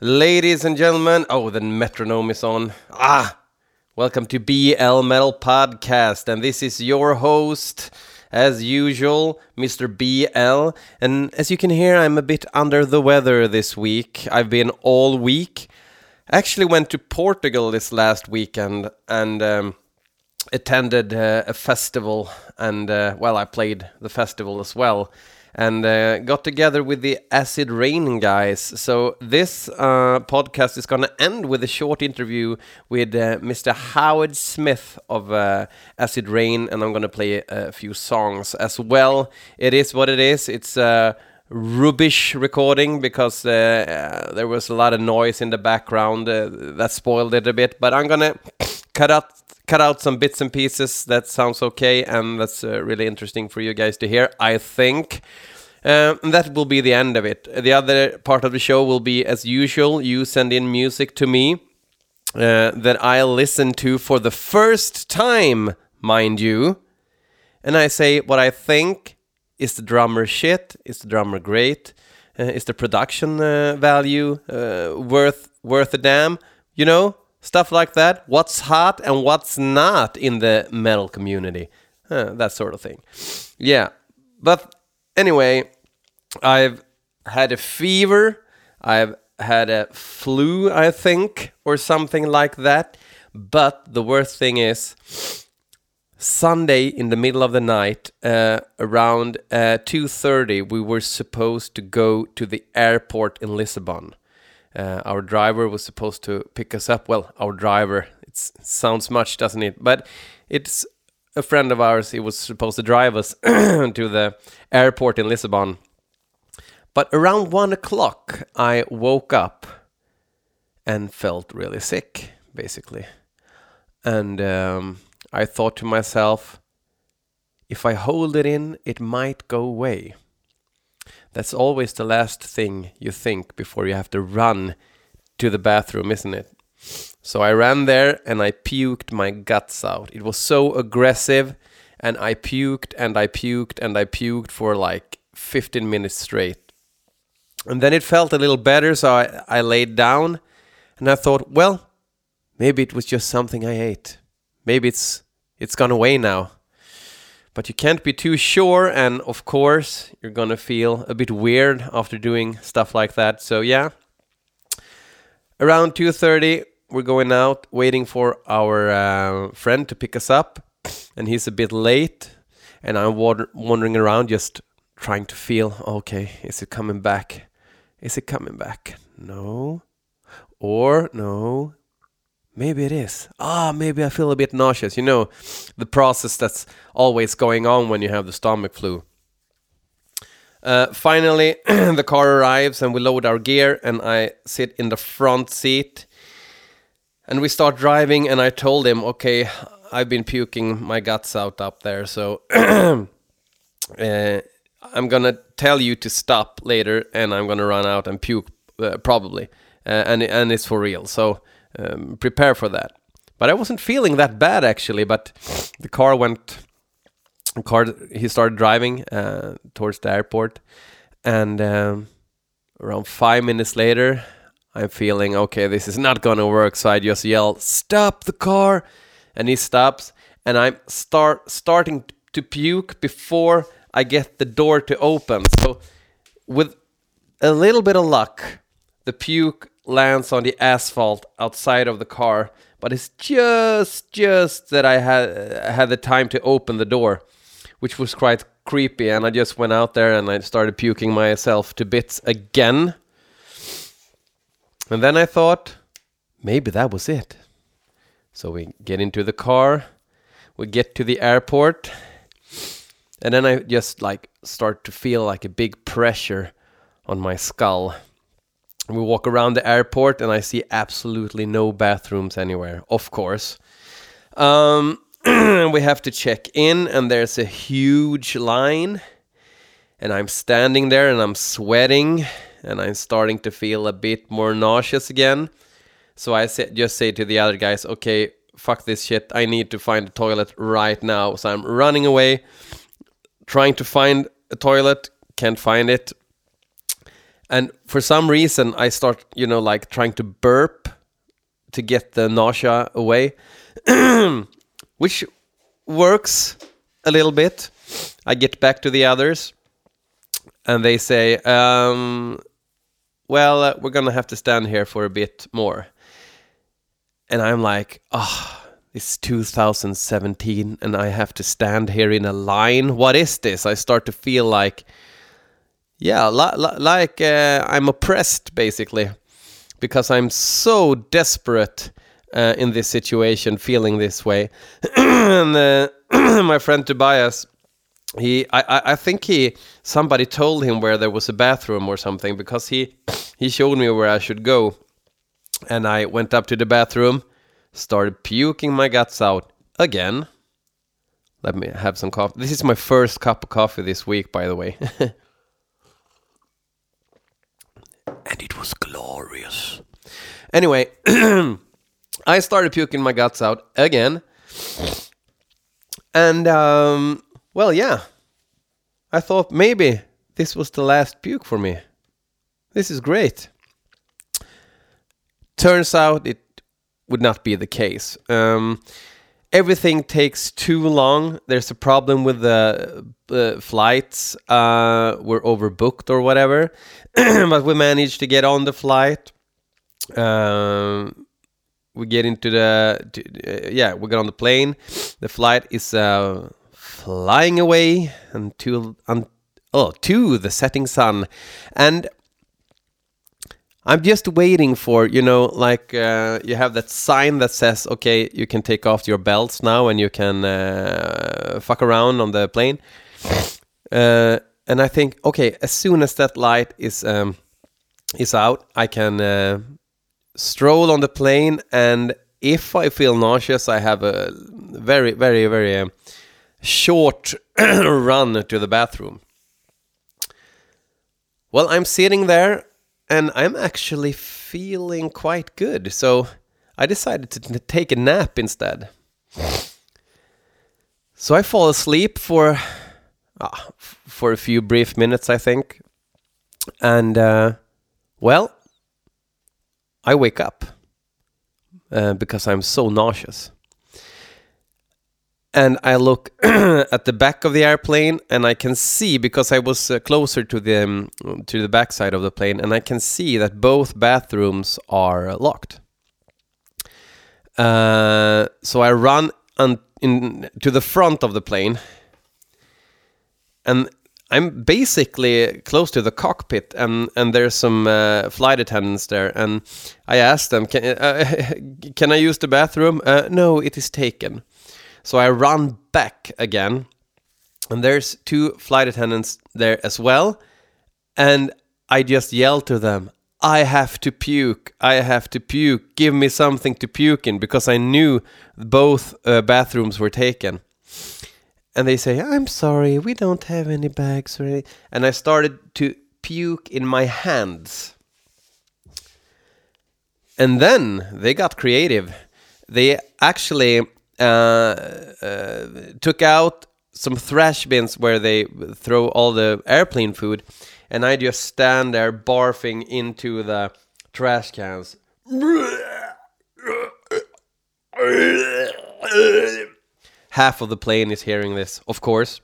Ladies and gentlemen, oh, the metronome is on. Ah, welcome to BL Metal Podcast, and this is your host, as usual, Mr. BL. And as you can hear, I'm a bit under the weather this week. I've been all week. Actually, went to Portugal this last weekend and um, attended uh, a festival, and uh, well, I played the festival as well and uh, got together with the Acid Rain guys. So this uh, podcast is going to end with a short interview with uh, Mr. Howard Smith of uh, Acid Rain, and I'm going to play a few songs as well. It is what it is. It's a rubbish recording because uh, there was a lot of noise in the background uh, that spoiled it a bit. But I'm gonna cut out cut out some bits and pieces. That sounds okay, and that's uh, really interesting for you guys to hear. I think. And that will be the end of it. The other part of the show will be, as usual, you send in music to me uh, that I listen to for the first time, mind you. And I say what I think is the drummer shit, is the drummer great, uh, is the production uh, value uh, worth worth a damn, you know, stuff like that. What's hot and what's not in the metal community, uh, that sort of thing. Yeah, but anyway, I've had a fever. I've had a flu, I think, or something like that. But the worst thing is, Sunday in the middle of the night, uh, around uh, two thirty, we were supposed to go to the airport in Lisbon. Uh, our driver was supposed to pick us up. Well, our driver. It sounds much, doesn't it? But it's a friend of ours. He was supposed to drive us to the airport in Lisbon. But around one o'clock, I woke up and felt really sick, basically. And um, I thought to myself, if I hold it in, it might go away. That's always the last thing you think before you have to run to the bathroom, isn't it? So I ran there and I puked my guts out. It was so aggressive, and I puked and I puked and I puked for like 15 minutes straight. And then it felt a little better, so I, I laid down and I thought, well, maybe it was just something I ate. Maybe it's it's gone away now. But you can't be too sure, and of course, you're gonna feel a bit weird after doing stuff like that. So yeah. Around 2:30, we're going out, waiting for our uh, friend to pick us up, and he's a bit late. And I'm wandering around, just trying to feel, okay, is it coming back? Is it coming back? No. Or no. Maybe it is. Ah, maybe I feel a bit nauseous. You know, the process that's always going on when you have the stomach flu. Uh, finally, the car arrives and we load our gear, and I sit in the front seat. And we start driving, and I told him, okay, I've been puking my guts out up there, so uh, I'm gonna tell you to stop later, and I'm gonna run out and puke uh, probably, uh, and and it's for real. So um, prepare for that. But I wasn't feeling that bad actually. But the car went, the car he started driving uh, towards the airport, and um, around five minutes later, I'm feeling okay. This is not gonna work. So I just yell, "Stop the car!" And he stops, and I'm start starting to puke before I get the door to open. So, with a little bit of luck, the puke lands on the asphalt outside of the car, but it's just just that I had had the time to open the door, which was quite creepy. And I just went out there and I started puking myself to bits again. And then I thought, maybe that was it. So we get into the car, we get to the airport, and then I just like start to feel like a big pressure on my skull. We walk around the airport and I see absolutely no bathrooms anywhere, of course. Um, we have to check in, and there's a huge line. And I'm standing there and I'm sweating, and I'm starting to feel a bit more nauseous again. So I say, just say to the other guys, okay, fuck this shit. I need to find a toilet right now. So I'm running away trying to find a toilet, can't find it. And for some reason I start, you know, like trying to burp to get the nausea away, which works a little bit. I get back to the others, and they say, um, "Well, uh, we're gonna have to stand here for a bit more." And I'm like, "Oh, it's 2017, and I have to stand here in a line. What is this?" I start to feel like, yeah, li- li- like uh, I'm oppressed, basically because I'm so desperate uh, in this situation, feeling this way. and uh, my friend Tobias, he, I, I think he, somebody told him where there was a bathroom or something because he, he showed me where I should go, and I went up to the bathroom, started puking my guts out again. Let me have some coffee. This is my first cup of coffee this week, by the way. and it was glorious. Anyway, I started puking my guts out again. And, um, well, yeah. I thought maybe this was the last puke for me. This is great. Turns out it would not be the case. Um, everything takes too long. There's a problem with the uh, flights. Uh, we're overbooked or whatever, but we managed to get on the flight. Um, we get into the to, uh, yeah, we get on the plane. The flight is uh, flying away until un, oh to the setting sun, and I'm just waiting for, you know, like uh, you have that sign that says, okay, you can take off your belts now and you can uh, fuck around on the plane. Uh, and I think, okay, as soon as that light is um, is out, I can uh, stroll on the plane. And if I feel nauseous, I have a very, very, very um, short run to the bathroom. Well, I'm sitting there and I'm actually feeling quite good. So I decided to take a nap instead. So I fall asleep for uh, for a few brief minutes, I think, and uh, well, I wake up uh, because I'm so nauseous and I look at the back of the airplane, and I can see because I was uh, closer to the um, to the backside of the plane, and I can see that both bathrooms are locked. Uh, so I run un- in to the front of the plane, and I'm basically close to the cockpit, and and there's some uh, flight attendants there, and I asked them, "Can uh, can I use the bathroom?" Uh, no, it is taken. So I run back again, and there's two flight attendants there as well. And I just yell to them, I have to puke. I have to puke. Give me something to puke in because I knew both uh, bathrooms were taken. And they say, I'm sorry, we don't have any bags or anything. And I started to puke in my hands. And then they got creative. They actually uh, uh, took out some trash bins where they throw all the airplane food, and I just stand there barfing into the trash cans. Half of the plane is hearing this, of course.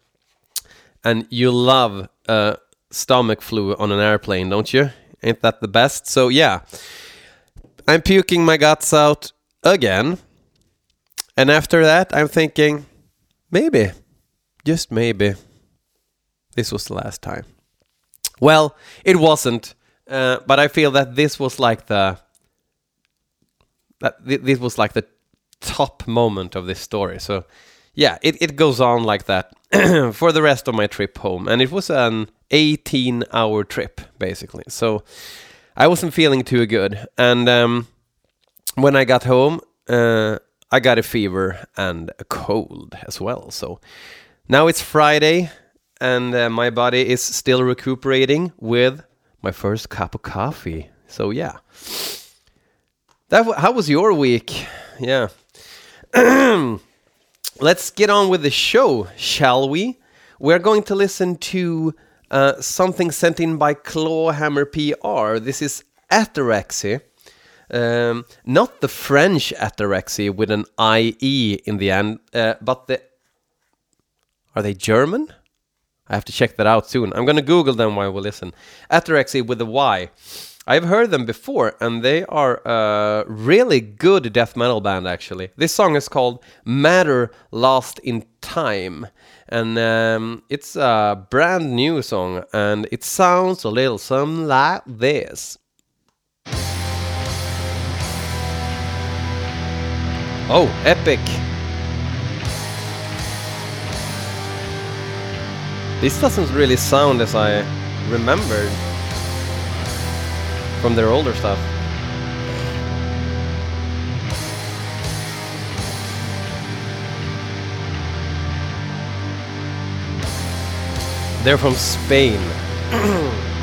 And you love uh, stomach flu on an airplane, don't you? Ain't that the best? So, yeah. I'm puking my guts out again. And after that, I'm thinking, maybe, just maybe, this was the last time. Well, it wasn't, uh, but I feel that this was like the that th- this was like the top moment of this story. So, yeah, it, it goes on like that for the rest of my trip home, and it was an 18 hour trip basically. So, I wasn't feeling too good, and um, when I got home. Uh, I got a fever and a cold as well. So now it's Friday and uh, my body is still recuperating with my first cup of coffee. So yeah. That how was your week? Yeah. Let's get on with the show, shall we? We're going to listen to Uh, something sent in by Clawhammer PR. This is Ataraxy. Um, not the French ataraxy with an IE in the end, uh, but the. Are they German? I have to check that out soon. I'm gonna Google them while we listen. Ataraxy with a Y. I've heard them before, and they are a really good death metal band, actually. This song is called Matter Lost in Time, and um, it's a brand new song, and it sounds a little something like this. Oh, epic! This doesn't really sound as I remembered from their older stuff. They're from Spain.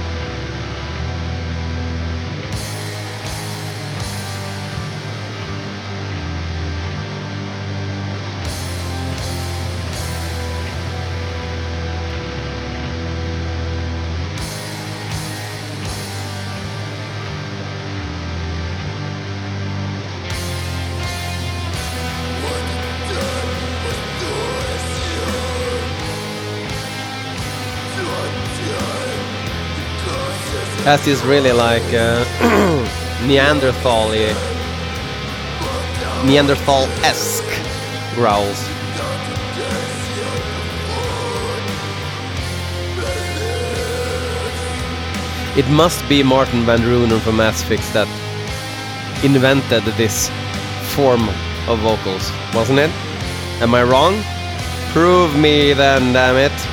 Has this really like uh, Neanderthal Neanderthal esque growls. It must be Martin van Drunen from Asphyx that invented this form of vocals, wasn't it? Am I wrong? Prove me then, damn it.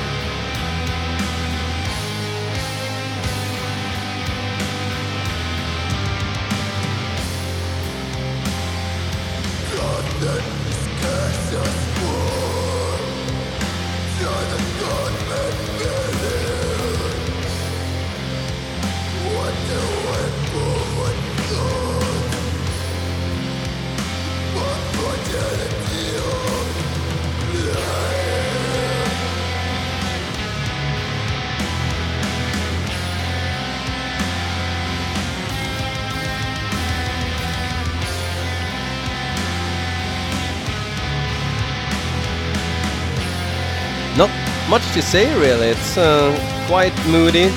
To say really, it's uh, quite moody,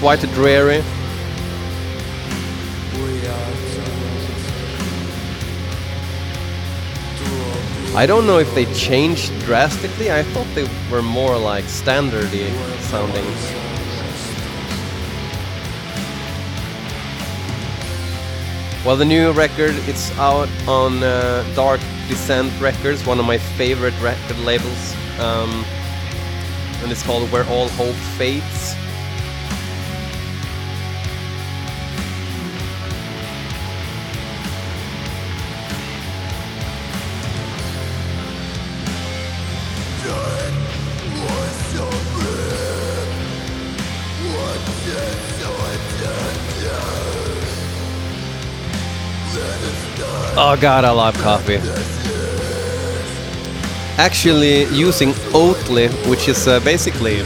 quite dreary. I don't know if they changed drastically. I thought they were more like standardy sounding. Well, the new record it's out on uh, Dark Descent Records, one of my favorite record labels, um, and it's called Where All Hope Fades. Oh god, I love coffee. Actually, using Oatly, which is uh, basically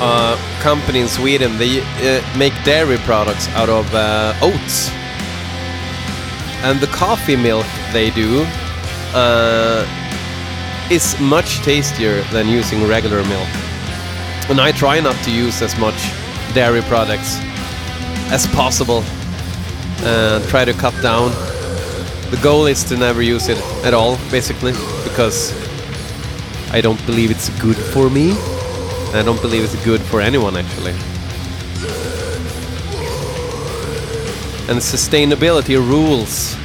a company in Sweden, they uh, make dairy products out of uh, oats. And the coffee milk they do uh, is much tastier than using regular milk. And I try not to use as much dairy products as possible. Uh, try to cut down the goal is to never use it at all, basically, because I don't believe it's good for me. I don't believe it's good for anyone, actually. And sustainability rules.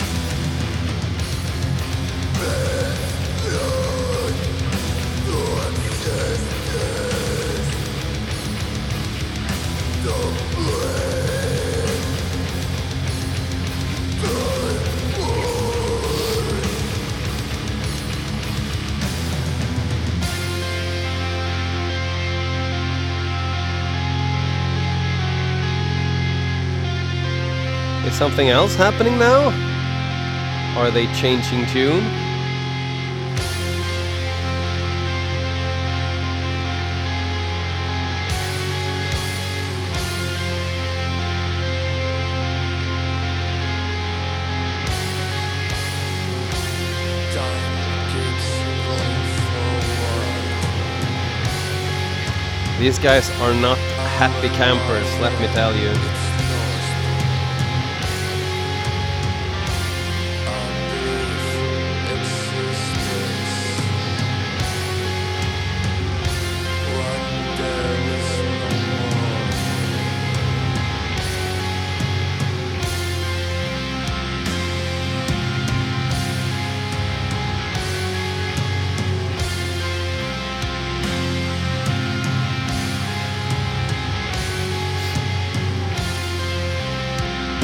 something else happening now? Are they changing tune? These guys are not happy campers, let me tell you.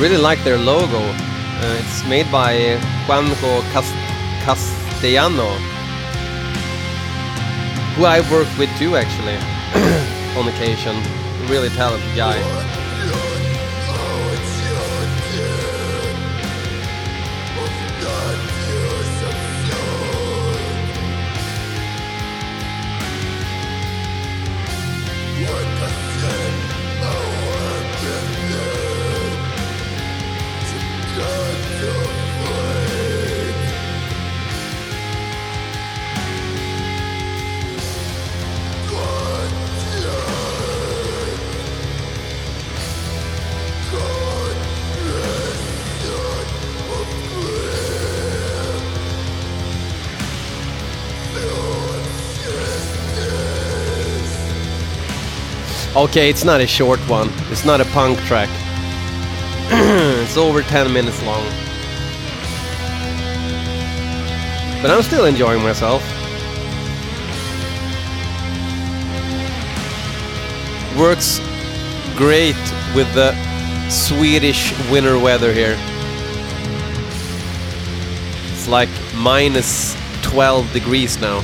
Really like their logo. Uh, it's made by Juanjo Cas- Castellano, who I worked with too, actually, on occasion. Really talented guy. Okay, it's not a short one. It's not a punk track. it's over 10 minutes long. But I'm still enjoying myself. Works great with the Swedish winter weather here. It's like minus 12 degrees now.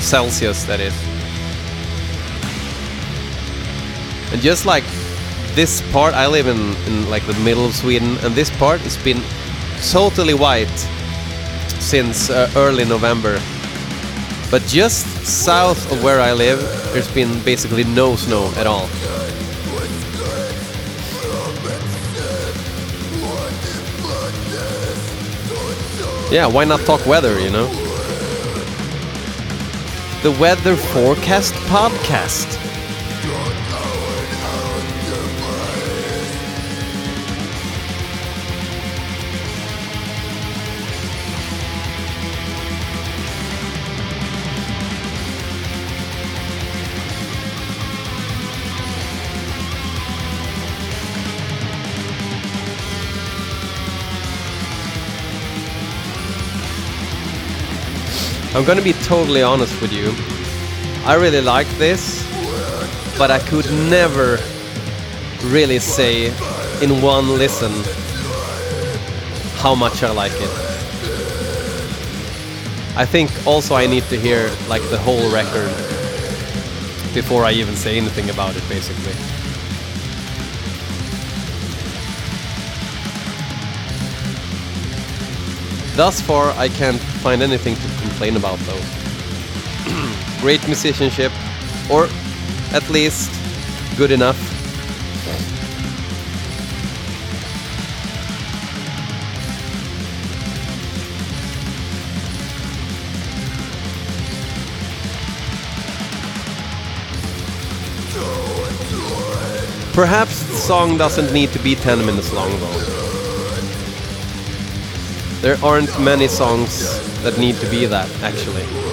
Celsius, that is. And just like this part, I live in, in like the middle of Sweden, and this part has been totally white since uh, early November. But just south of where I live, there's been basically no snow at all. Yeah, why not talk weather, you know? The Weather Forecast Podcast. I'm gonna be totally honest with you. I really like this, but I could never really say in one listen how much I like it. I think also I need to hear like the whole record before I even say anything about it basically. Thus far, I can't find anything to complain about though. Great musicianship, or at least good enough. Perhaps the song doesn't need to be 10 minutes long though. There aren't many songs that need to be that, actually.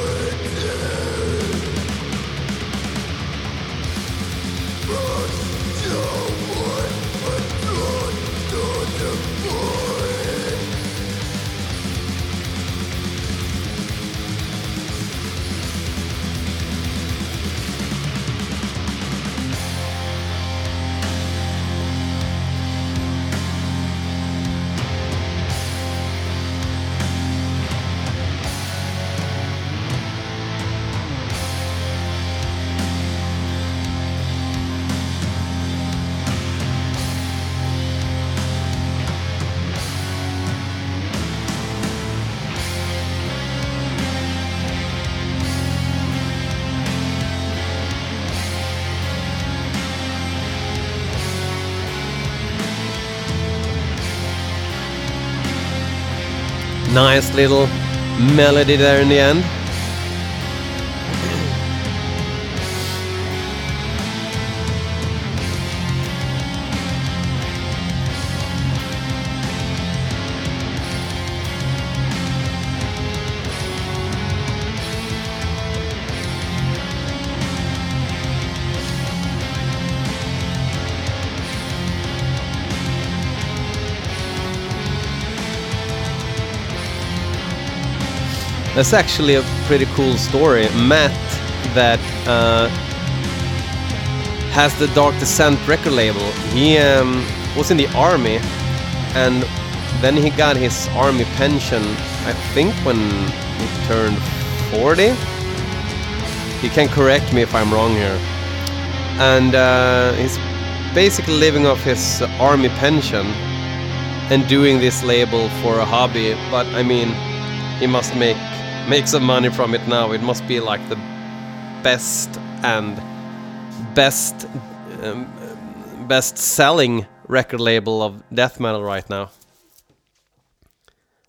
Nice little melody there in the end. That's actually a pretty cool story. Matt, that uh, has the Dark Descent record label, he um, was in the army and then he got his army pension, I think, when he turned 40. He can correct me if I'm wrong here. And uh, he's basically living off his army pension and doing this label for a hobby. But I mean, he must make make some money from it now. It must be like the best and best um, best selling record label of death metal right now.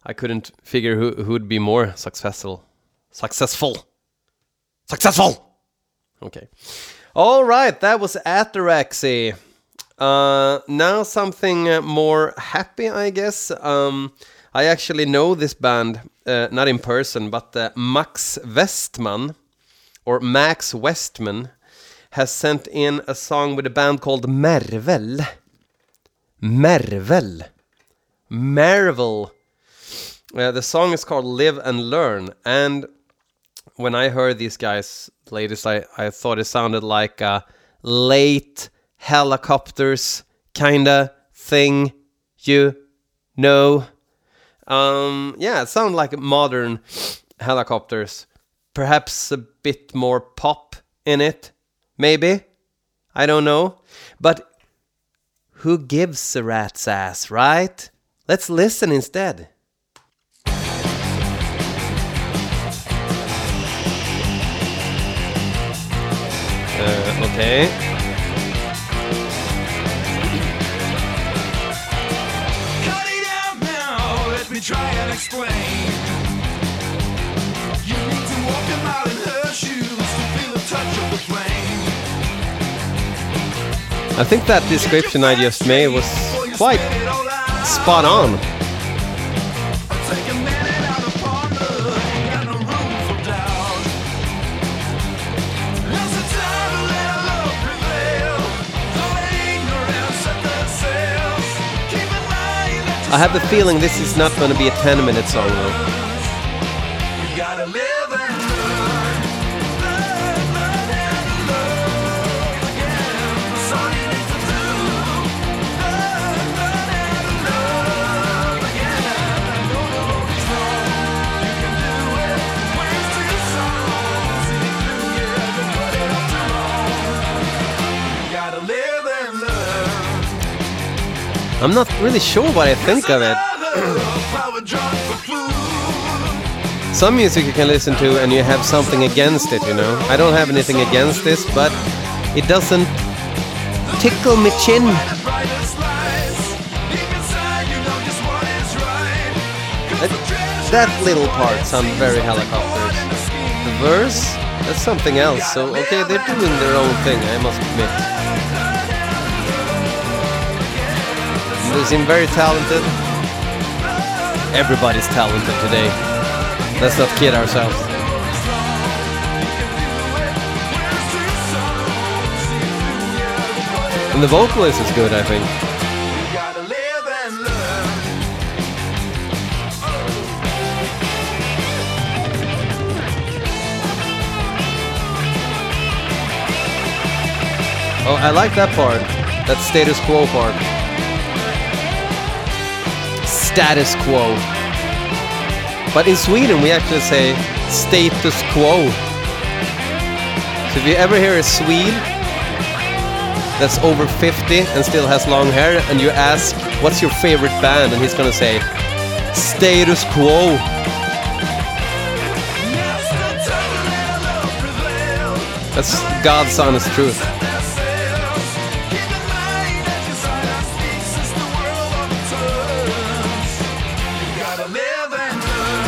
I couldn't figure who who would be more successful. Successful. Successful. Okay. All right, that was Ataraxy. Uh, now something uh, more happy, I guess. Um, I actually know this band, uh, not in person, but uh, Max Westman, or Max Westman, has sent in a song with a band called Mervel. Mervel. Marvel. Uh, the song is called Live and Learn, and when I heard these guys latest, I, I thought it sounded like a late Hellacopters kinda thing, you know. Um, yeah, it sounded like modern Hellacopters. Perhaps a bit more pop in it, maybe. I don't know. But who gives a rat's ass, right? Let's listen instead. Uh, okay. Me try and explain. You need to walk a mile in her shoes to feel the touch of the flame. I think that description I just made was quite spit it all out, spot on. I have a feeling this is not going to be a 10 minute song. I'm not really sure what I think of it. Some music you can listen to and you have something against it, you know. I don't have anything against this, but it doesn't tickle me chin. That, that little part sounds very Hellacopters. The verse, that's something else. So okay, they're doing their own thing, I must admit. Seem very talented. Everybody's talented today. Let's not kid ourselves. And the vocalist is good, I think. Oh, I like that part. That status quo part. Status quo. But in Sweden, we actually say status quo. So if you ever hear a Swede that's over 50 and still has long hair, and you ask, what's your favorite band? And he's gonna say, status quo. That's God's honest truth.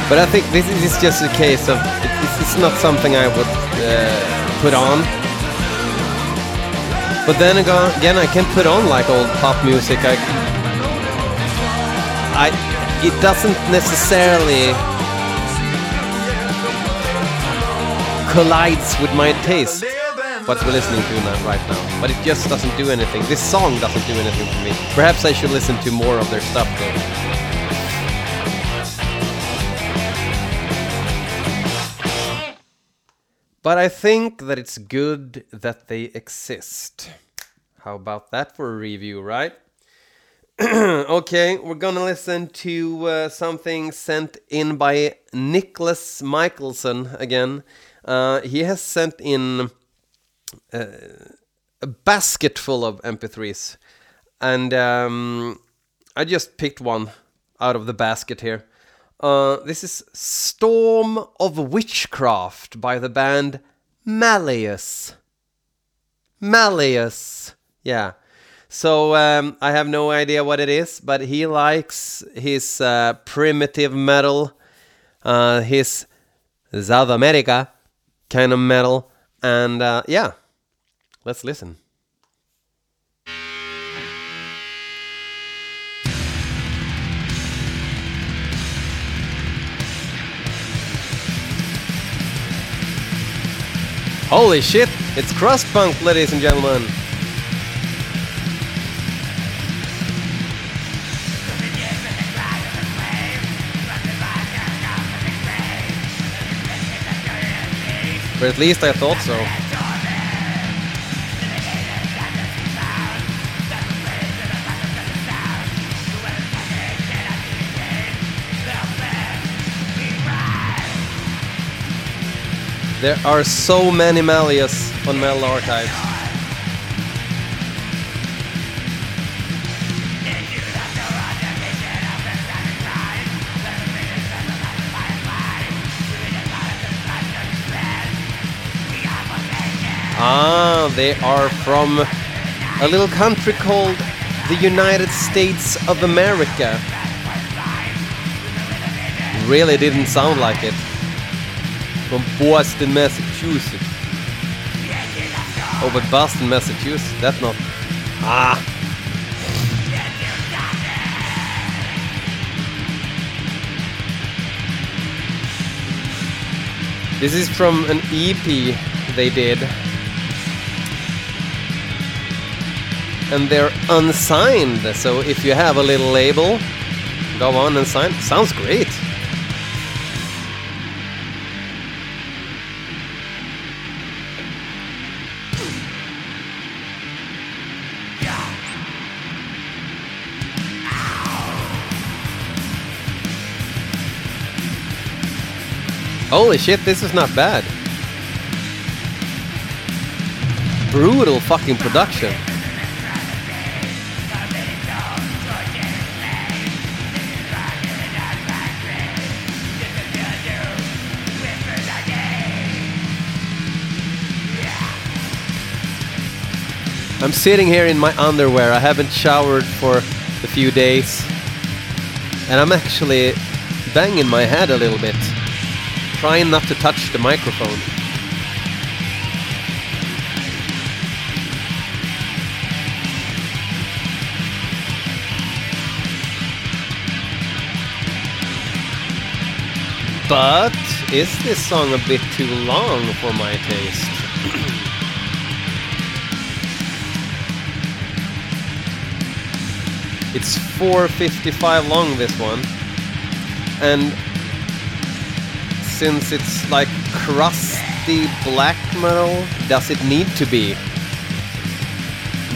But I think this is just a case of it's, it's not something I would uh, put on. But then again, I can put on like old pop music. I, I, it doesn't necessarily collides with my taste. What we're listening to now, right now, but it just doesn't do anything. This song doesn't do anything for me. Perhaps I should listen to more of their stuff though. But I think that it's good that they exist. How about that for a review, right? okay, we're gonna listen to uh, something sent in by Nicholas Michelson again. Uh, he has sent in uh, a basket full of MP3s, and um, I just picked one out of the basket here. Uh, this is Storm of Witchcraft by the band Malleus. Malleus. Yeah. So um, I have no idea what it is, but he likes his uh, primitive metal, uh, his South America kind of metal, and uh, yeah, let's listen. Holy shit! It's crust punk, ladies and gentlemen. But at least I thought so. There are so many Malleus on Metal Archives. Ah, they are from a little country called the United States of America. Really didn't sound like it. From Boston, Massachusetts. Oh, but Boston, Massachusetts, that's not. Ah! This is from an EP they did. And they're unsigned, so if you have a little label, go on and sign. Sounds great. Holy shit, this is not bad. Brutal fucking production. I'm sitting here in my underwear. I haven't showered for a few days. And I'm actually banging my head a little bit. Trying not to touch the microphone. But is this song a bit too long for my taste? It's 455 long this one. And since it's like crusty black metal, does it need to be?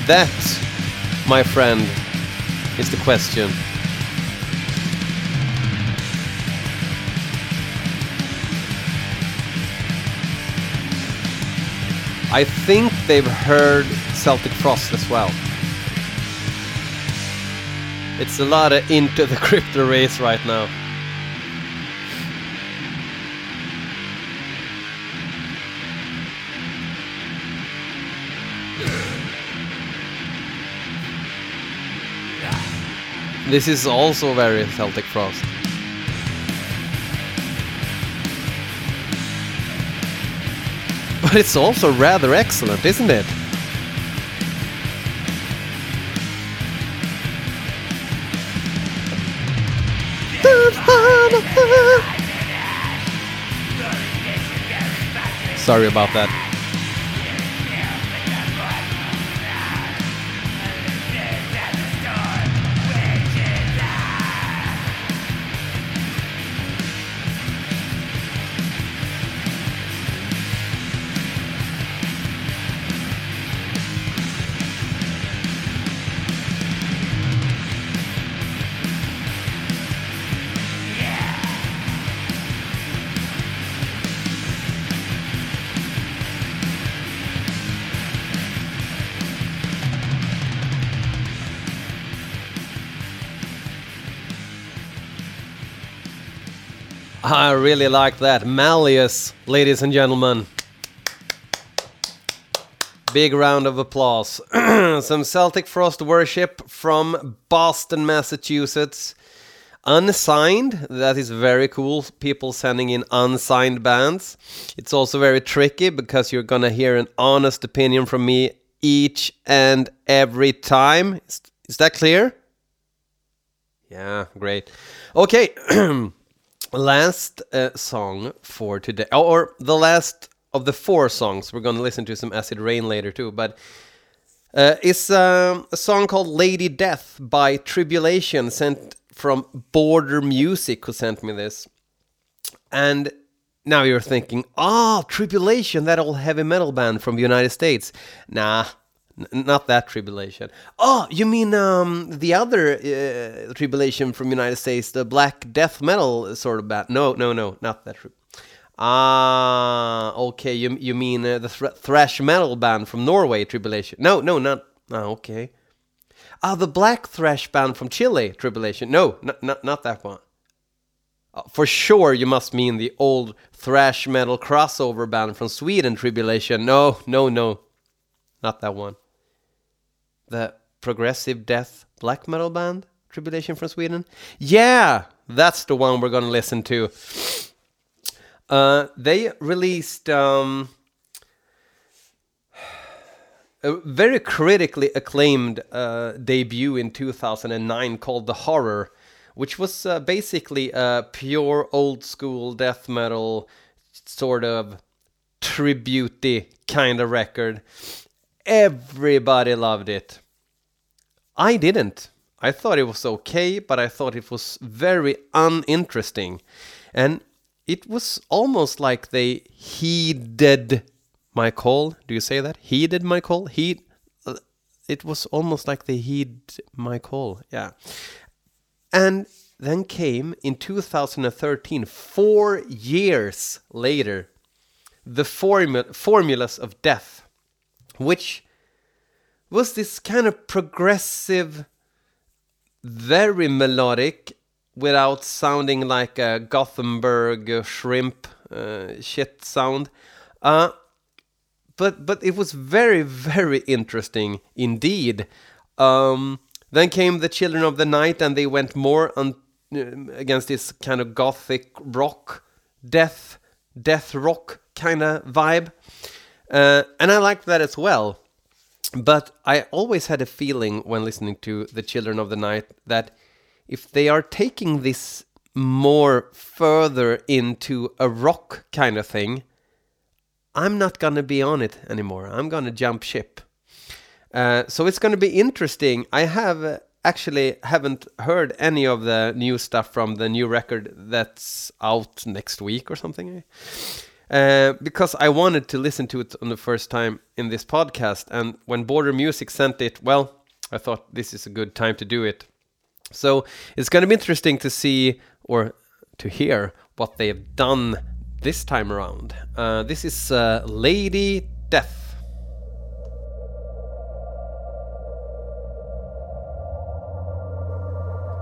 That, my friend, is the question. I think they've heard Celtic Frost as well. It's a lot of into the Crypts of Rays right now. This is also very Celtic Frost. But it's also rather excellent, isn't it? Sorry about that. Really like that. Malleus, ladies and gentlemen. Big round of applause. Some Celtic Frost worship from Boston, Massachusetts. Unsigned, that is very cool. People sending in unsigned bands. It's also very tricky because you're gonna hear an honest opinion from me each and every time. Is, is that clear? Yeah, great. Okay, last uh, song for today, oh, or the last of the four songs. We're going to listen to some Acid Reign later too, but uh, it's um, a song called Lady Death by Tribulation, sent from Border Music, who sent me this. And now you're thinking, ah, Tribulation, that old heavy metal band from the United States. Nah, not that Tribulation. Oh, you mean um, the other uh, Tribulation from United States, the black death metal sort of band? No, no, no, not that. Ah, okay. You you mean uh, the thr- thrash metal band from Norway, Tribulation? No, no, not. Ah, okay. Ah, the black thrash band from Chile, Tribulation. No, not not, not that one. Uh, for sure, you must mean the old thrash metal crossover band from Sweden, Tribulation. No, no, no, not that one. The progressive death black metal band, Tribulation from Sweden. Yeah, that's the one we're gonna listen to. Uh, they released um, a very critically acclaimed uh, debut in 2009 called The Horror, which was uh, basically a pure old school death metal sort of tribute kind of record. Everybody loved it. I didn't. I thought it was okay, but I thought it was very uninteresting. And it was almost like they heeded my call. Do you say that? Heeded my call? He uh, it was almost like they heed my call. Yeah. And then came in 2013, 4 years later, the formu- formulas of death, which was this kind of progressive very melodic without sounding like a Gothenburg shrimp uh, shit sound. Uh, but but it was very very interesting indeed. Um, then came the Children of the Night, and they went more on uh, against this kind of gothic rock, death death rock kind of vibe, uh, and I liked that as well. But I always had a feeling when listening to the Children of the Night that if they are taking this more further into a rock kind of thing, I'm not gonna be on it anymore. I'm gonna jump ship. Uh, so it's gonna be interesting. I have uh, actually haven't heard any of the new stuff from the new record that's out next week or something. Uh, because I wanted to listen to it on the first time in this podcast, and when Border Music sent it, well, I thought this is a good time to do it. So it's going to be interesting to see or to hear what they have done this time around. Uh, this is uh, Lady Death.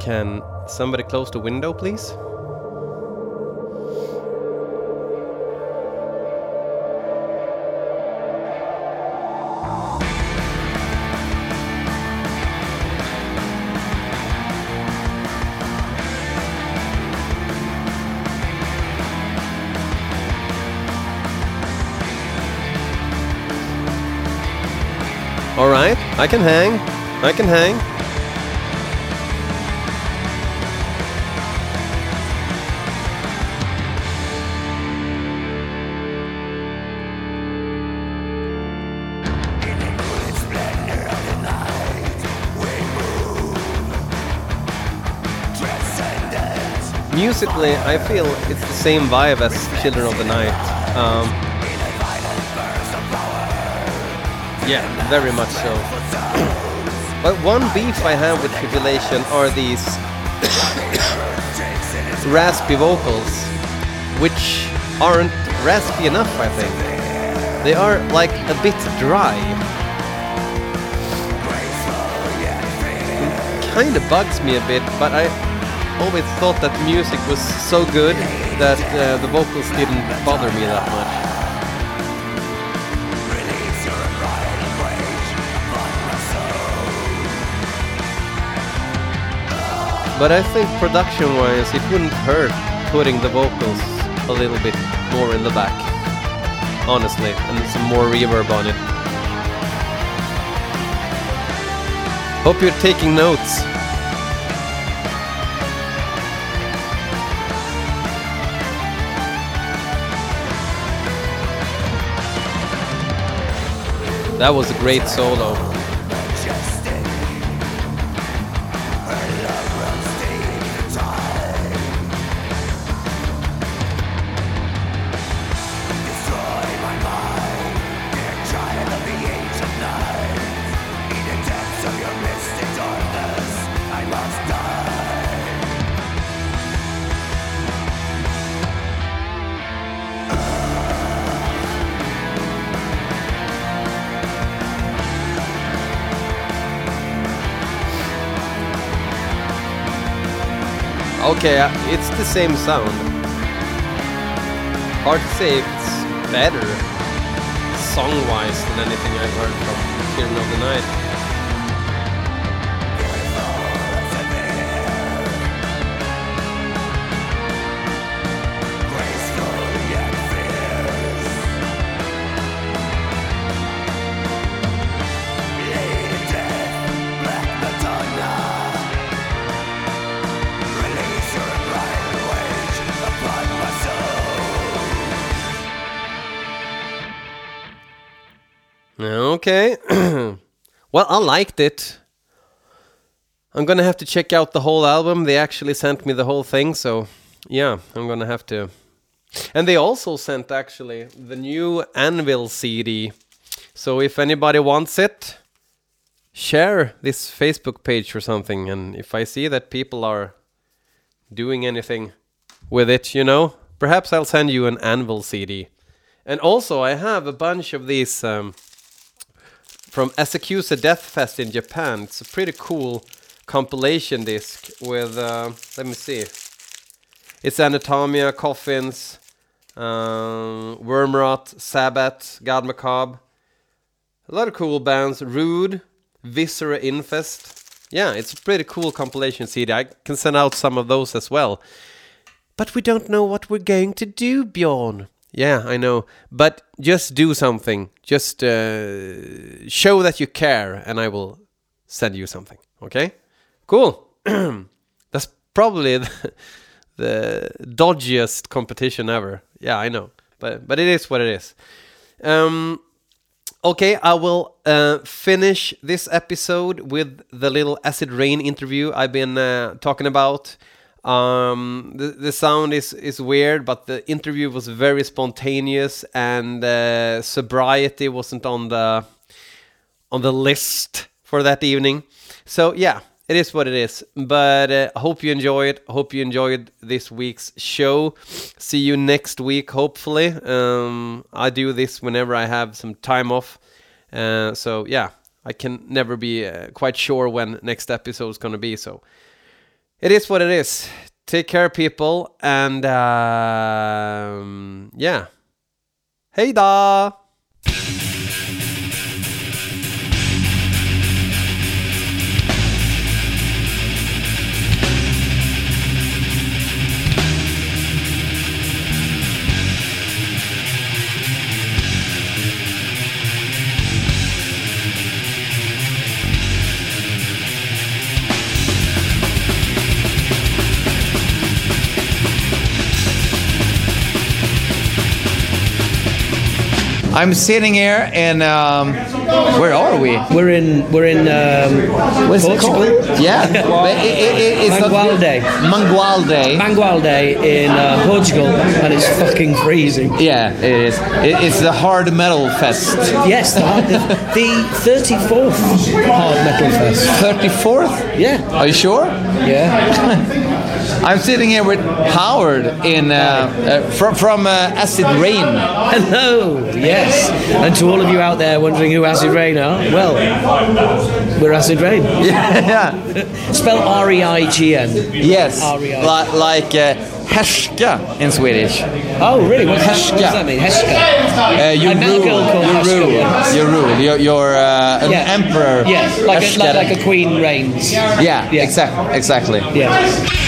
Can somebody close the window, please? I can hang. I can hang. Musically, I feel it's the same vibe as Children of the Night. Um, Yeah, very much so. But one beef I have with Tribulation are these raspy vocals, which aren't raspy enough, I think. They are like a bit dry. Kind of bugs me a bit, but I always thought that the music was so good that uh, the vocals didn't bother me that much. But I think production-wise, it wouldn't hurt putting the vocals a little bit more in the back. Honestly, and some more reverb on it. Hope you're taking notes. That was a great solo. Okay, uh, it's the same sound. Hard to say if it's better song-wise than anything I've heard from Children of the Night. Okay. well, I liked it. I'm gonna have to check out the whole album. They actually sent me the whole thing, so yeah, I'm gonna have to. And they also sent actually the new Anvil CD. So if anybody wants it, share this Facebook page or something. And if I see that people are doing anything with it, you know, perhaps I'll send you an Anvil CD. And also, I have a bunch of these. Um, from Asakusa Death Fest in Japan. It's a pretty cool compilation disc with, uh, let me see. It's Anatomia, Coffins, um, Wormrot, Sabbath, God Macabre. A lot of cool bands. Rude, Viscera Infest. Yeah, it's a pretty cool compilation CD. I can send out some of those as well. But we don't know what we're going to do, Bjorn. Yeah, I know. But just do something. Just uh, show that you care, and I will send you something. Okay? Cool. That's probably the, the dodgiest competition ever. Yeah, I know. But but it is what it is. Um, okay, I will uh, finish this episode with the little acid reign interview I've been uh, talking about. Um, the the sound is is weird, but the interview was very spontaneous, and uh, sobriety wasn't on the on the list for that evening. So yeah, it is what it is. But uh, I hope you enjoy it. Hope you enjoyed this week's show. See you next week, hopefully. Um, I do this whenever I have some time off. Uh, so yeah, I can never be uh, quite sure when next episode is gonna be. So it is what it is. Take care, people, and um, yeah. Hey da. I'm sitting here and um, where are we? We're in we're in um, What's it called? Yeah, it- it- it- it's Mangualde. Mangualde. Mangualde in uh, Portugal, and it's fucking freezing. yeah, it is. It, it's the hard metal fest. Yes, the, the, the 34th Hard Metal Fest. 34th? Yeah, Are you sure? yeah. I'm sitting here with Howard in uh, uh, from from uh, Acid Reign. Hello, yes. And to all of you out there wondering who Acid Reign are, well, we're Acid Reign. yeah, yeah. Spell R E I G N. Yes, R-E-I. like uh, härska in Swedish. Oh, really? What's that, what does that mean? Heshka. Uh, you rule. You rule. You rule. You're, uh, an Yeah. emperor. Yeah, like a, like, like a queen reigns. yeah, Yeah. exactly, exactly. Yeah.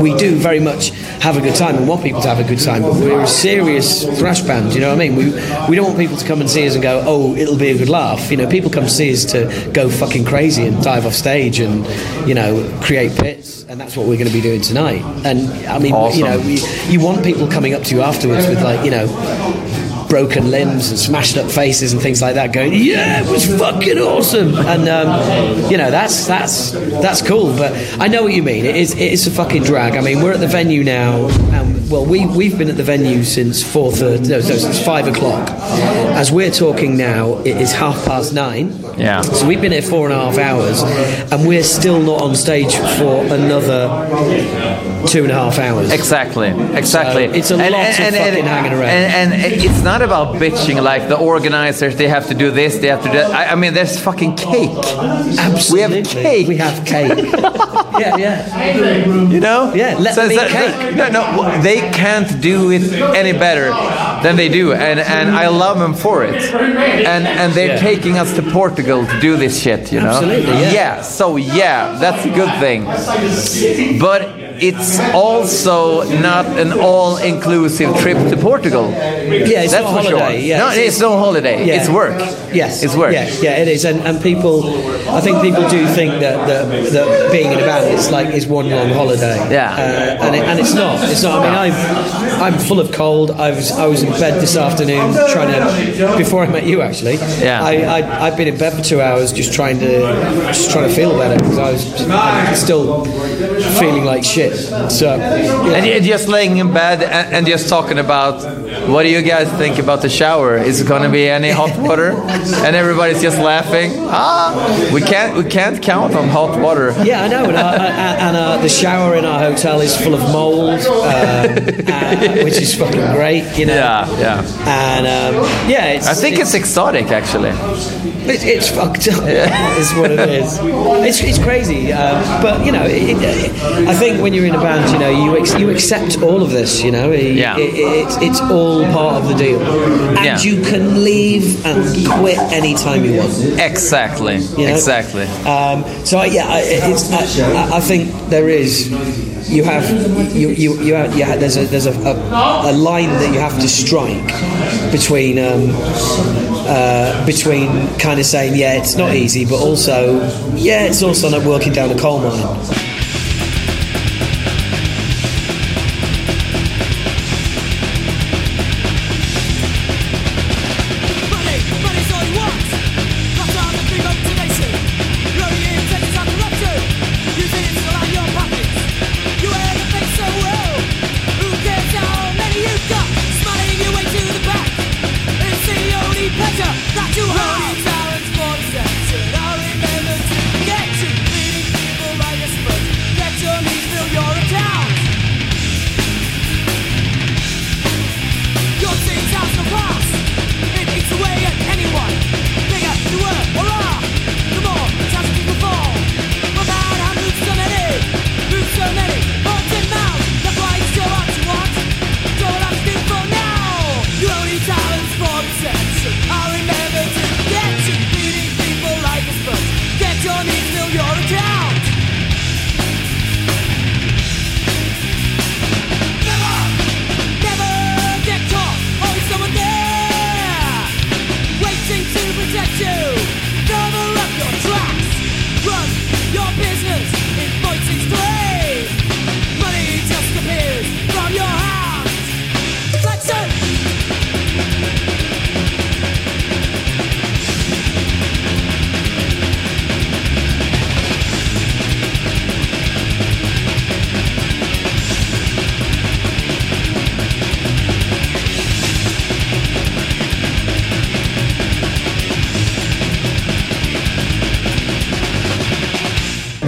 We do very much have a good time and want people to have a good time, but we're a serious thrash band. You know what I mean? We we don't want people to come and see us and go, "Oh, it'll be a good laugh." You know, people come see us to go fucking crazy and dive off stage and you know create pits, and that's what we're going to be doing tonight. And I mean, you know, Awesome. we, you want people coming up to you afterwards with like you know broken limbs and smashed up faces and things like that going yeah it was fucking awesome. And um, you know that's that's that's cool but I know what you mean. It is it is a fucking drag. I mean we're at the venue now and well we, we've been at the venue since 4.30 no, so since 5 o'clock as we're talking now it is half past nine Yeah. so we've been here four and a half hours and we're still not on stage for another two and a half hours Exactly, exactly. So it's a lot of fucking hanging around. And, and it's not about bitching like the organizers. They have to do this. They have to do. I, I mean, there's fucking cake. Absolutely. We have cake. We have cake. yeah, yeah. You know? Yeah, let them eat cake. No, no, they can't do it any better than they do, and and I love them for it. And and they're Yeah. taking us to Portugal to do this shit. You know? Absolutely, yeah. Yeah. So yeah, that's a good thing. But. It's also not an all-inclusive trip to Portugal. Yeah, it's That's not for holiday. sure. Yeah, no, it's no holiday. Yeah. It's work. Yes, it's work. Yeah, yeah, it is, and, and people, I think people do think that, that, that being in a band is like is one long holiday. Yeah. uh, and it, and it's not. It's not. I mean, I'm I'm full of cold. I was I was in bed this afternoon trying to before I met you actually. Yeah. I, I I've been in bed for two hours just trying to just trying to feel better because I was I'm still feeling like shit. So. And you're just laying in bed and, and just talking about what do you guys think about the shower? Is it going to be any hot water? And everybody's just laughing. Ah, we can't we can't count on hot water. Yeah, I know. And, uh, and uh, the shower in our hotel is full of mold, um, uh, which is fucking great, you know. Yeah, yeah. And um, yeah, it's, I think it's exotic actually. it's, it's fucked up. is what it is. It's, it's crazy, um, but you know, it, it, I think when you're in a band, you know, you ex- you accept all of this. You know, It- Yeah. it, it's it's all part of the deal, and Yeah. you can leave and quit anytime you want. Exactly. you know? Exactly. Um, so I, yeah, I, it's, I, I think there is. You have you you you have, yeah. There's a there's a, a, a line that you have to strike between um, uh, between kind of saying yeah it's not easy, but also yeah it's also not working down a coal mine.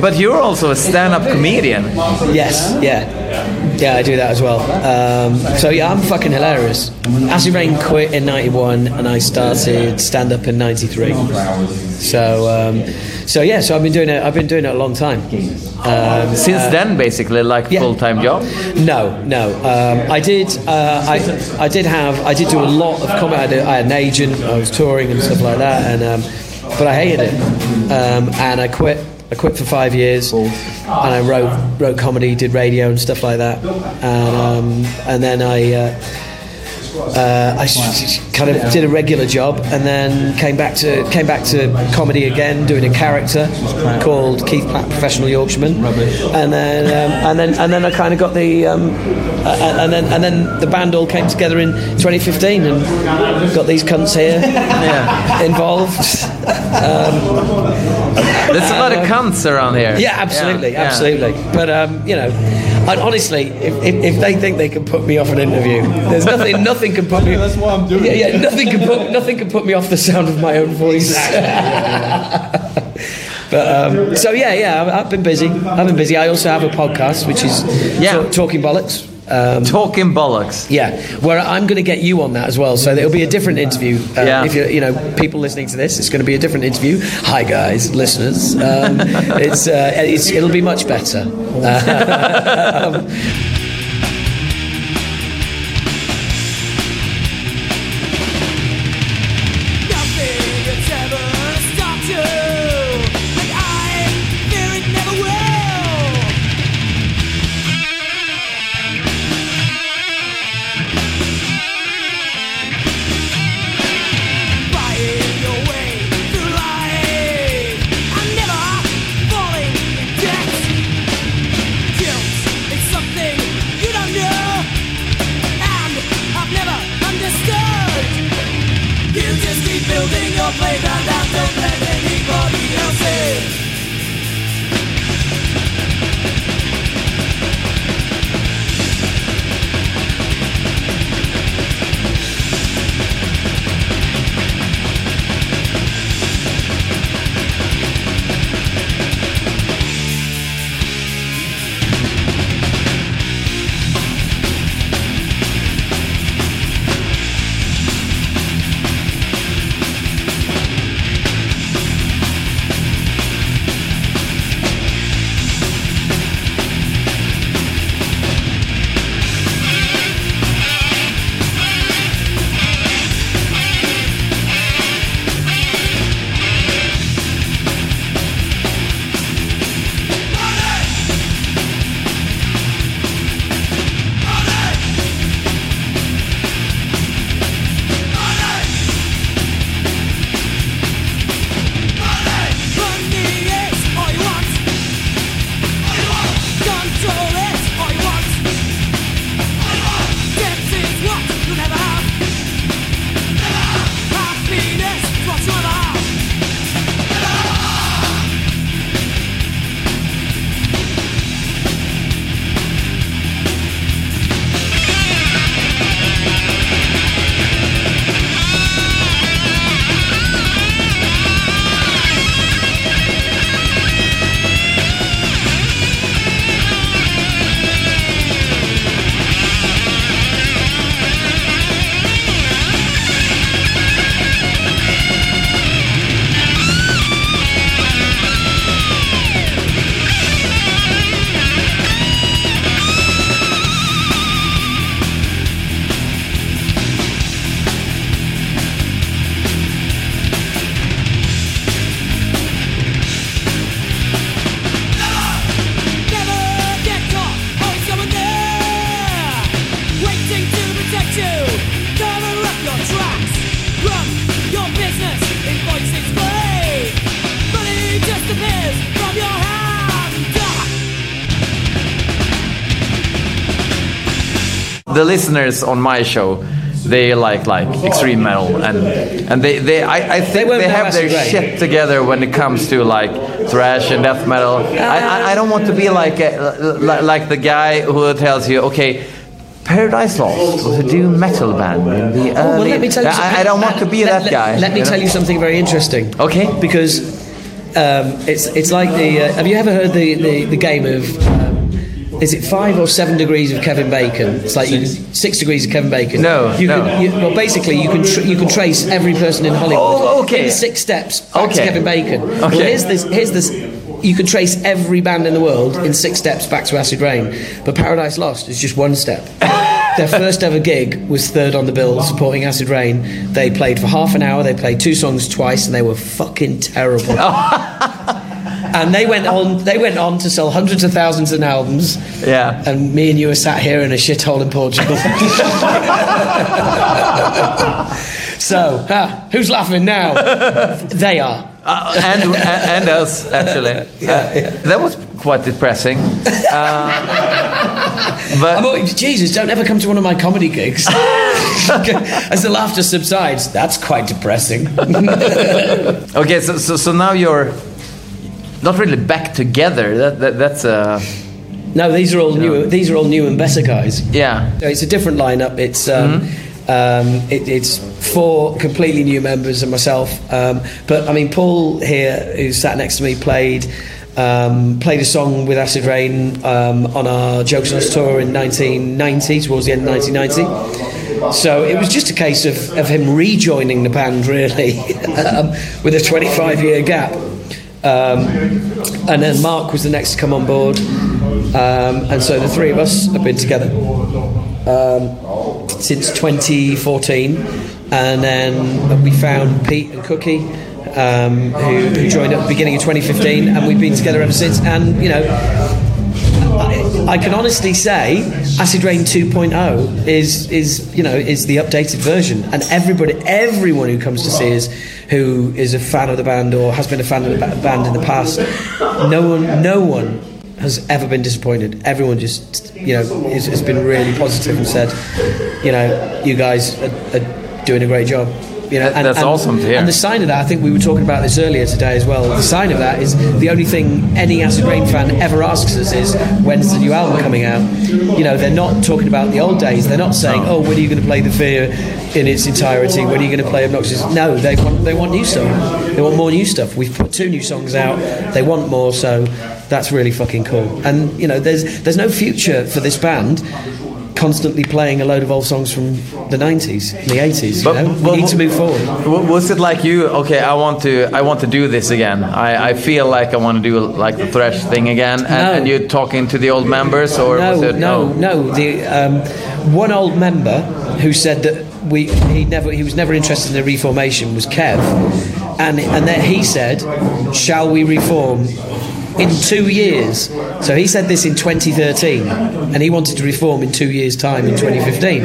But you're also a stand-up comedian. Yes, yeah, yeah, I do that as well. Um, so yeah, I'm fucking hilarious. Acid Reign quit in '91, and I started stand up in '93. So, um, so yeah, so I've been doing it. I've been doing it a long time. Um, Since then, basically, like yeah. full-time job. no, no. Um, I did. Uh, I, I did have. I did do a lot of comedy. I, did, I had an agent. I was touring and stuff like that. And um, but I hated it. Um, and I quit. I quit for five years, and I wrote wrote comedy, did radio and stuff like that. And um, and then I. Uh, uh, I kind of did a regular job and then came back to came back to comedy again, doing a character called Keith Platt, Professional Yorkshireman, and then um, and then and then I kind of got the um, uh, and then and then the band all came together in 2015 and got these cunts here involved. There's a lot of cunts around here. Yeah, absolutely, Yeah, yeah. absolutely. But um, you know, and honestly, if, if, if they think they can put me off an interview, there's nothing, nothing can put me. That's why I'm doing Yeah, it. yeah, nothing can put nothing can put me off the sound of my own voice. but um, so yeah, yeah, I've, I've been busy. I've been busy. I also have a podcast, which is Yeah. Talk- talking bollocks. Um, Talking bollocks. yeah, where I'm going to get you on that as well. So it'll be a different interview. Um, Yeah. If you you know people listening to this, it's going to be a different interview. Hi guys, listeners. Um, it's, uh, it's it'll be much better. listeners on my show they like like extreme metal and and they, they I, I think won't they, have their Rain. shit together when it comes to like thrash and death metal I, I, I don't want to be like a, like the guy who tells you okay Paradise Lost was a doom metal band in the early well, let me tell you. I, I don't want to be let- that guy Let me know? tell you something very interesting. Okay. Because um, it's it's like the. Uh, have you ever heard the the, the game of? Is it five or seven degrees of Kevin Bacon? It's like you, six degrees of Kevin Bacon. No, You no. Can, you, well, basically, you can tr- you can trace every person in Hollywood. Oh, oh okay. In six steps back to Okay. Kevin Bacon. Okay. Well, here's this. Here's this. You can trace every band in the world in six steps back to Acid Reign, but Paradise Lost is just one step. Their first ever gig was third on the bill supporting Acid Reign. They played for half an hour, they played two songs twice, and they were fucking terrible. and they went on they went on to sell hundreds of thousands of albums. Yeah. And me and you are sat here in a shithole in Portugal. so, ah, who's laughing now? they are. Uh, and, and us actually. Uh, That was quite depressing. Uh, but I'm always, Jesus, don't ever come to one of my comedy gigs. As the laughter subsides, that's quite depressing. okay, so, so so now you're not really back together. That, that that's uh no, these are all new. These are all new and better guys. yeah. So it's a different lineup. It's um, um, it, it's four completely new members and myself. Um, but I mean, Paul here, who sat next to me, played um, played a song with Acid Reign um, on our Jokes on Us tour in 1990, towards the end of 1990. So it was just a case of, of him rejoining the band, really, um, with a 25 year gap. Um, and then Mark was the next to come on board. Um, and so the three of us have been together um, since 2014. And then we found Pete and Cookie, um, who, who joined at the beginning of 2015, and we've been together ever since. And, you know, I, I can honestly say Acid Reign 2.0 is is you know is the updated version, and everybody, everyone who comes to see us, who is a fan of the band or has been a fan of the ba- band in the past, no one, no one has ever been disappointed. Everyone just you know has been really positive and said, you know, you guys are, are doing a great job. You know, That- that's awesome to hear. And the sign of that, I think we were talking about this earlier today as well. The sign of that is the only thing any Acid Reign fan ever asks us is, when's the new album coming out? You know, they're not talking about the old days. They're not saying, oh, when are you going to play The Fear in its entirety? When are you going to play Obnoxious? No, they want, they want new stuff. They want more new stuff. We've put two new songs out. They want more, so that's really fucking cool. And, you know, there's, there's no future for this band constantly playing a load of old songs from the 90s and the 80s. But- you know? but- we need to move forward. Was it like you? Okay, I want to. I want to do this again. I, I feel like I want to do like the thrash thing again. And, No. and you talking to the old members, or no, was it? no, no. The um, one old member who said that we he never he was never interested in the reformation was Kev, and and then he said, "Shall we reform?" In two years, so he said this in 2013, and he wanted to reform in two years' time in 2015.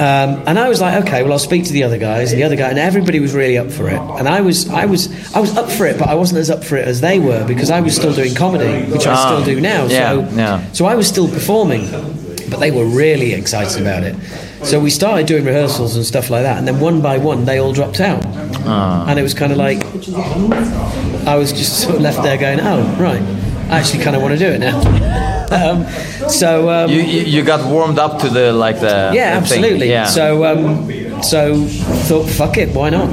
Um, and I was like, okay, well, I'll speak to the other guys, and the other guy, and everybody was really up for it. And I was, I was, I was up for it, but I wasn't as up for it as they were because I was still doing comedy, which I Ah, still do now. yeah, so, yeah. so I was still performing, but they were really excited about it. So we started doing rehearsals and stuff like that, and then one by one they all dropped out, Ah. and it was kind of like I was just sort of left there going, "Oh, right, I actually kind of want to do it now." um, so um, You, you got warmed up to the like the yeah, the absolutely. Yeah. So um, so thought, fuck it, why not?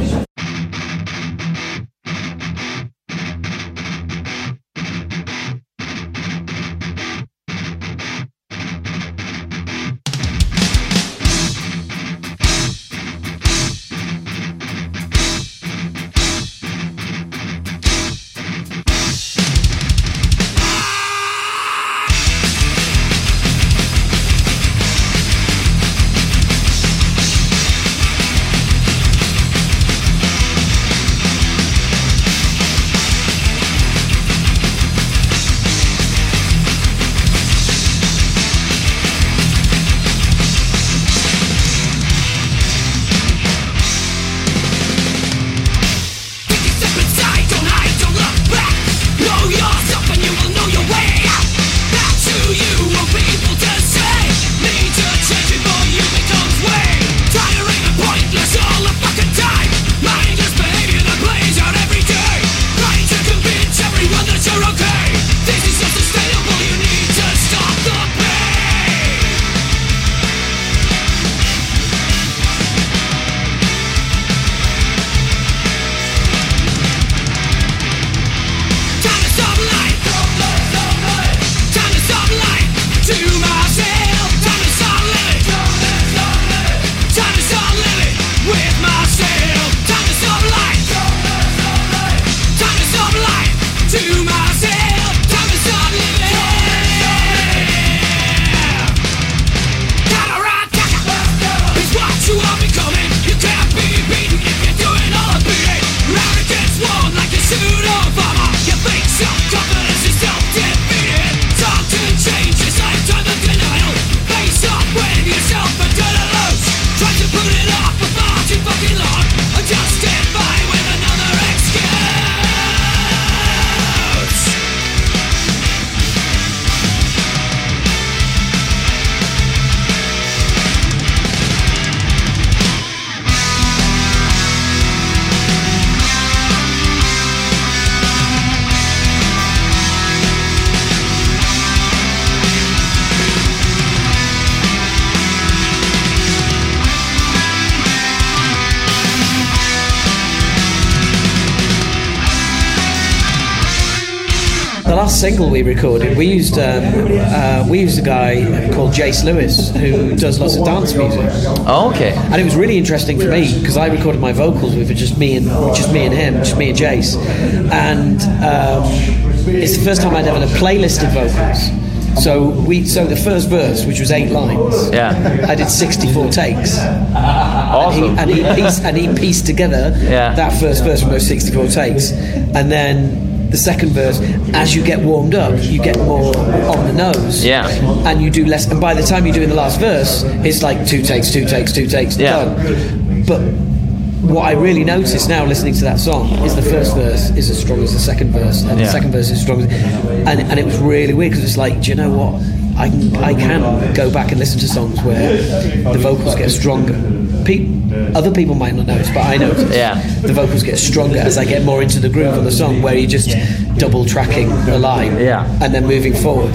Last single we recorded, we used um, uh, we used a guy called Jace Lewis who does lots of dance music, Oh, okay. and it was really interesting for me because I recorded my vocals with just me and just me and him, just me and Jace, and um, it's the first time I'd ever done a playlist of vocals. So we so the first verse, which was eight lines, Yeah. I did sixty-four takes. Awesome. And he, and he pieced and he pieced together Yeah. that first verse from those 64 takes, and then the second verse. As you get warmed up, you get more on the nose. Yeah. And you do less. And by the time you're doing the last verse, it's like two takes, two takes, two takes, Yeah. done. But what I really notice now listening to that song is the first verse is as strong as the second verse, and Yeah. the second verse is as strong as. And, and it was really weird because it's like, do you know what? I can, I can go back and listen to songs where the vocals get stronger. Pe- other people might not notice, but I notice. Yeah. The vocals get stronger as I get more into the groove of the song, where you're just double tracking a line Yeah. and then moving forward.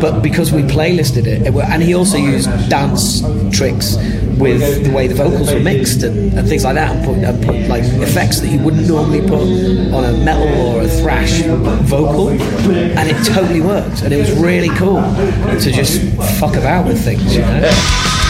But because we playlisted it, it were, and he also used dance tricks with the way the vocals were mixed and, and things like that, and put, and put like effects that you wouldn't normally put on a metal or a thrash vocal, and it totally worked. And it was really cool to just fuck about with things, you know.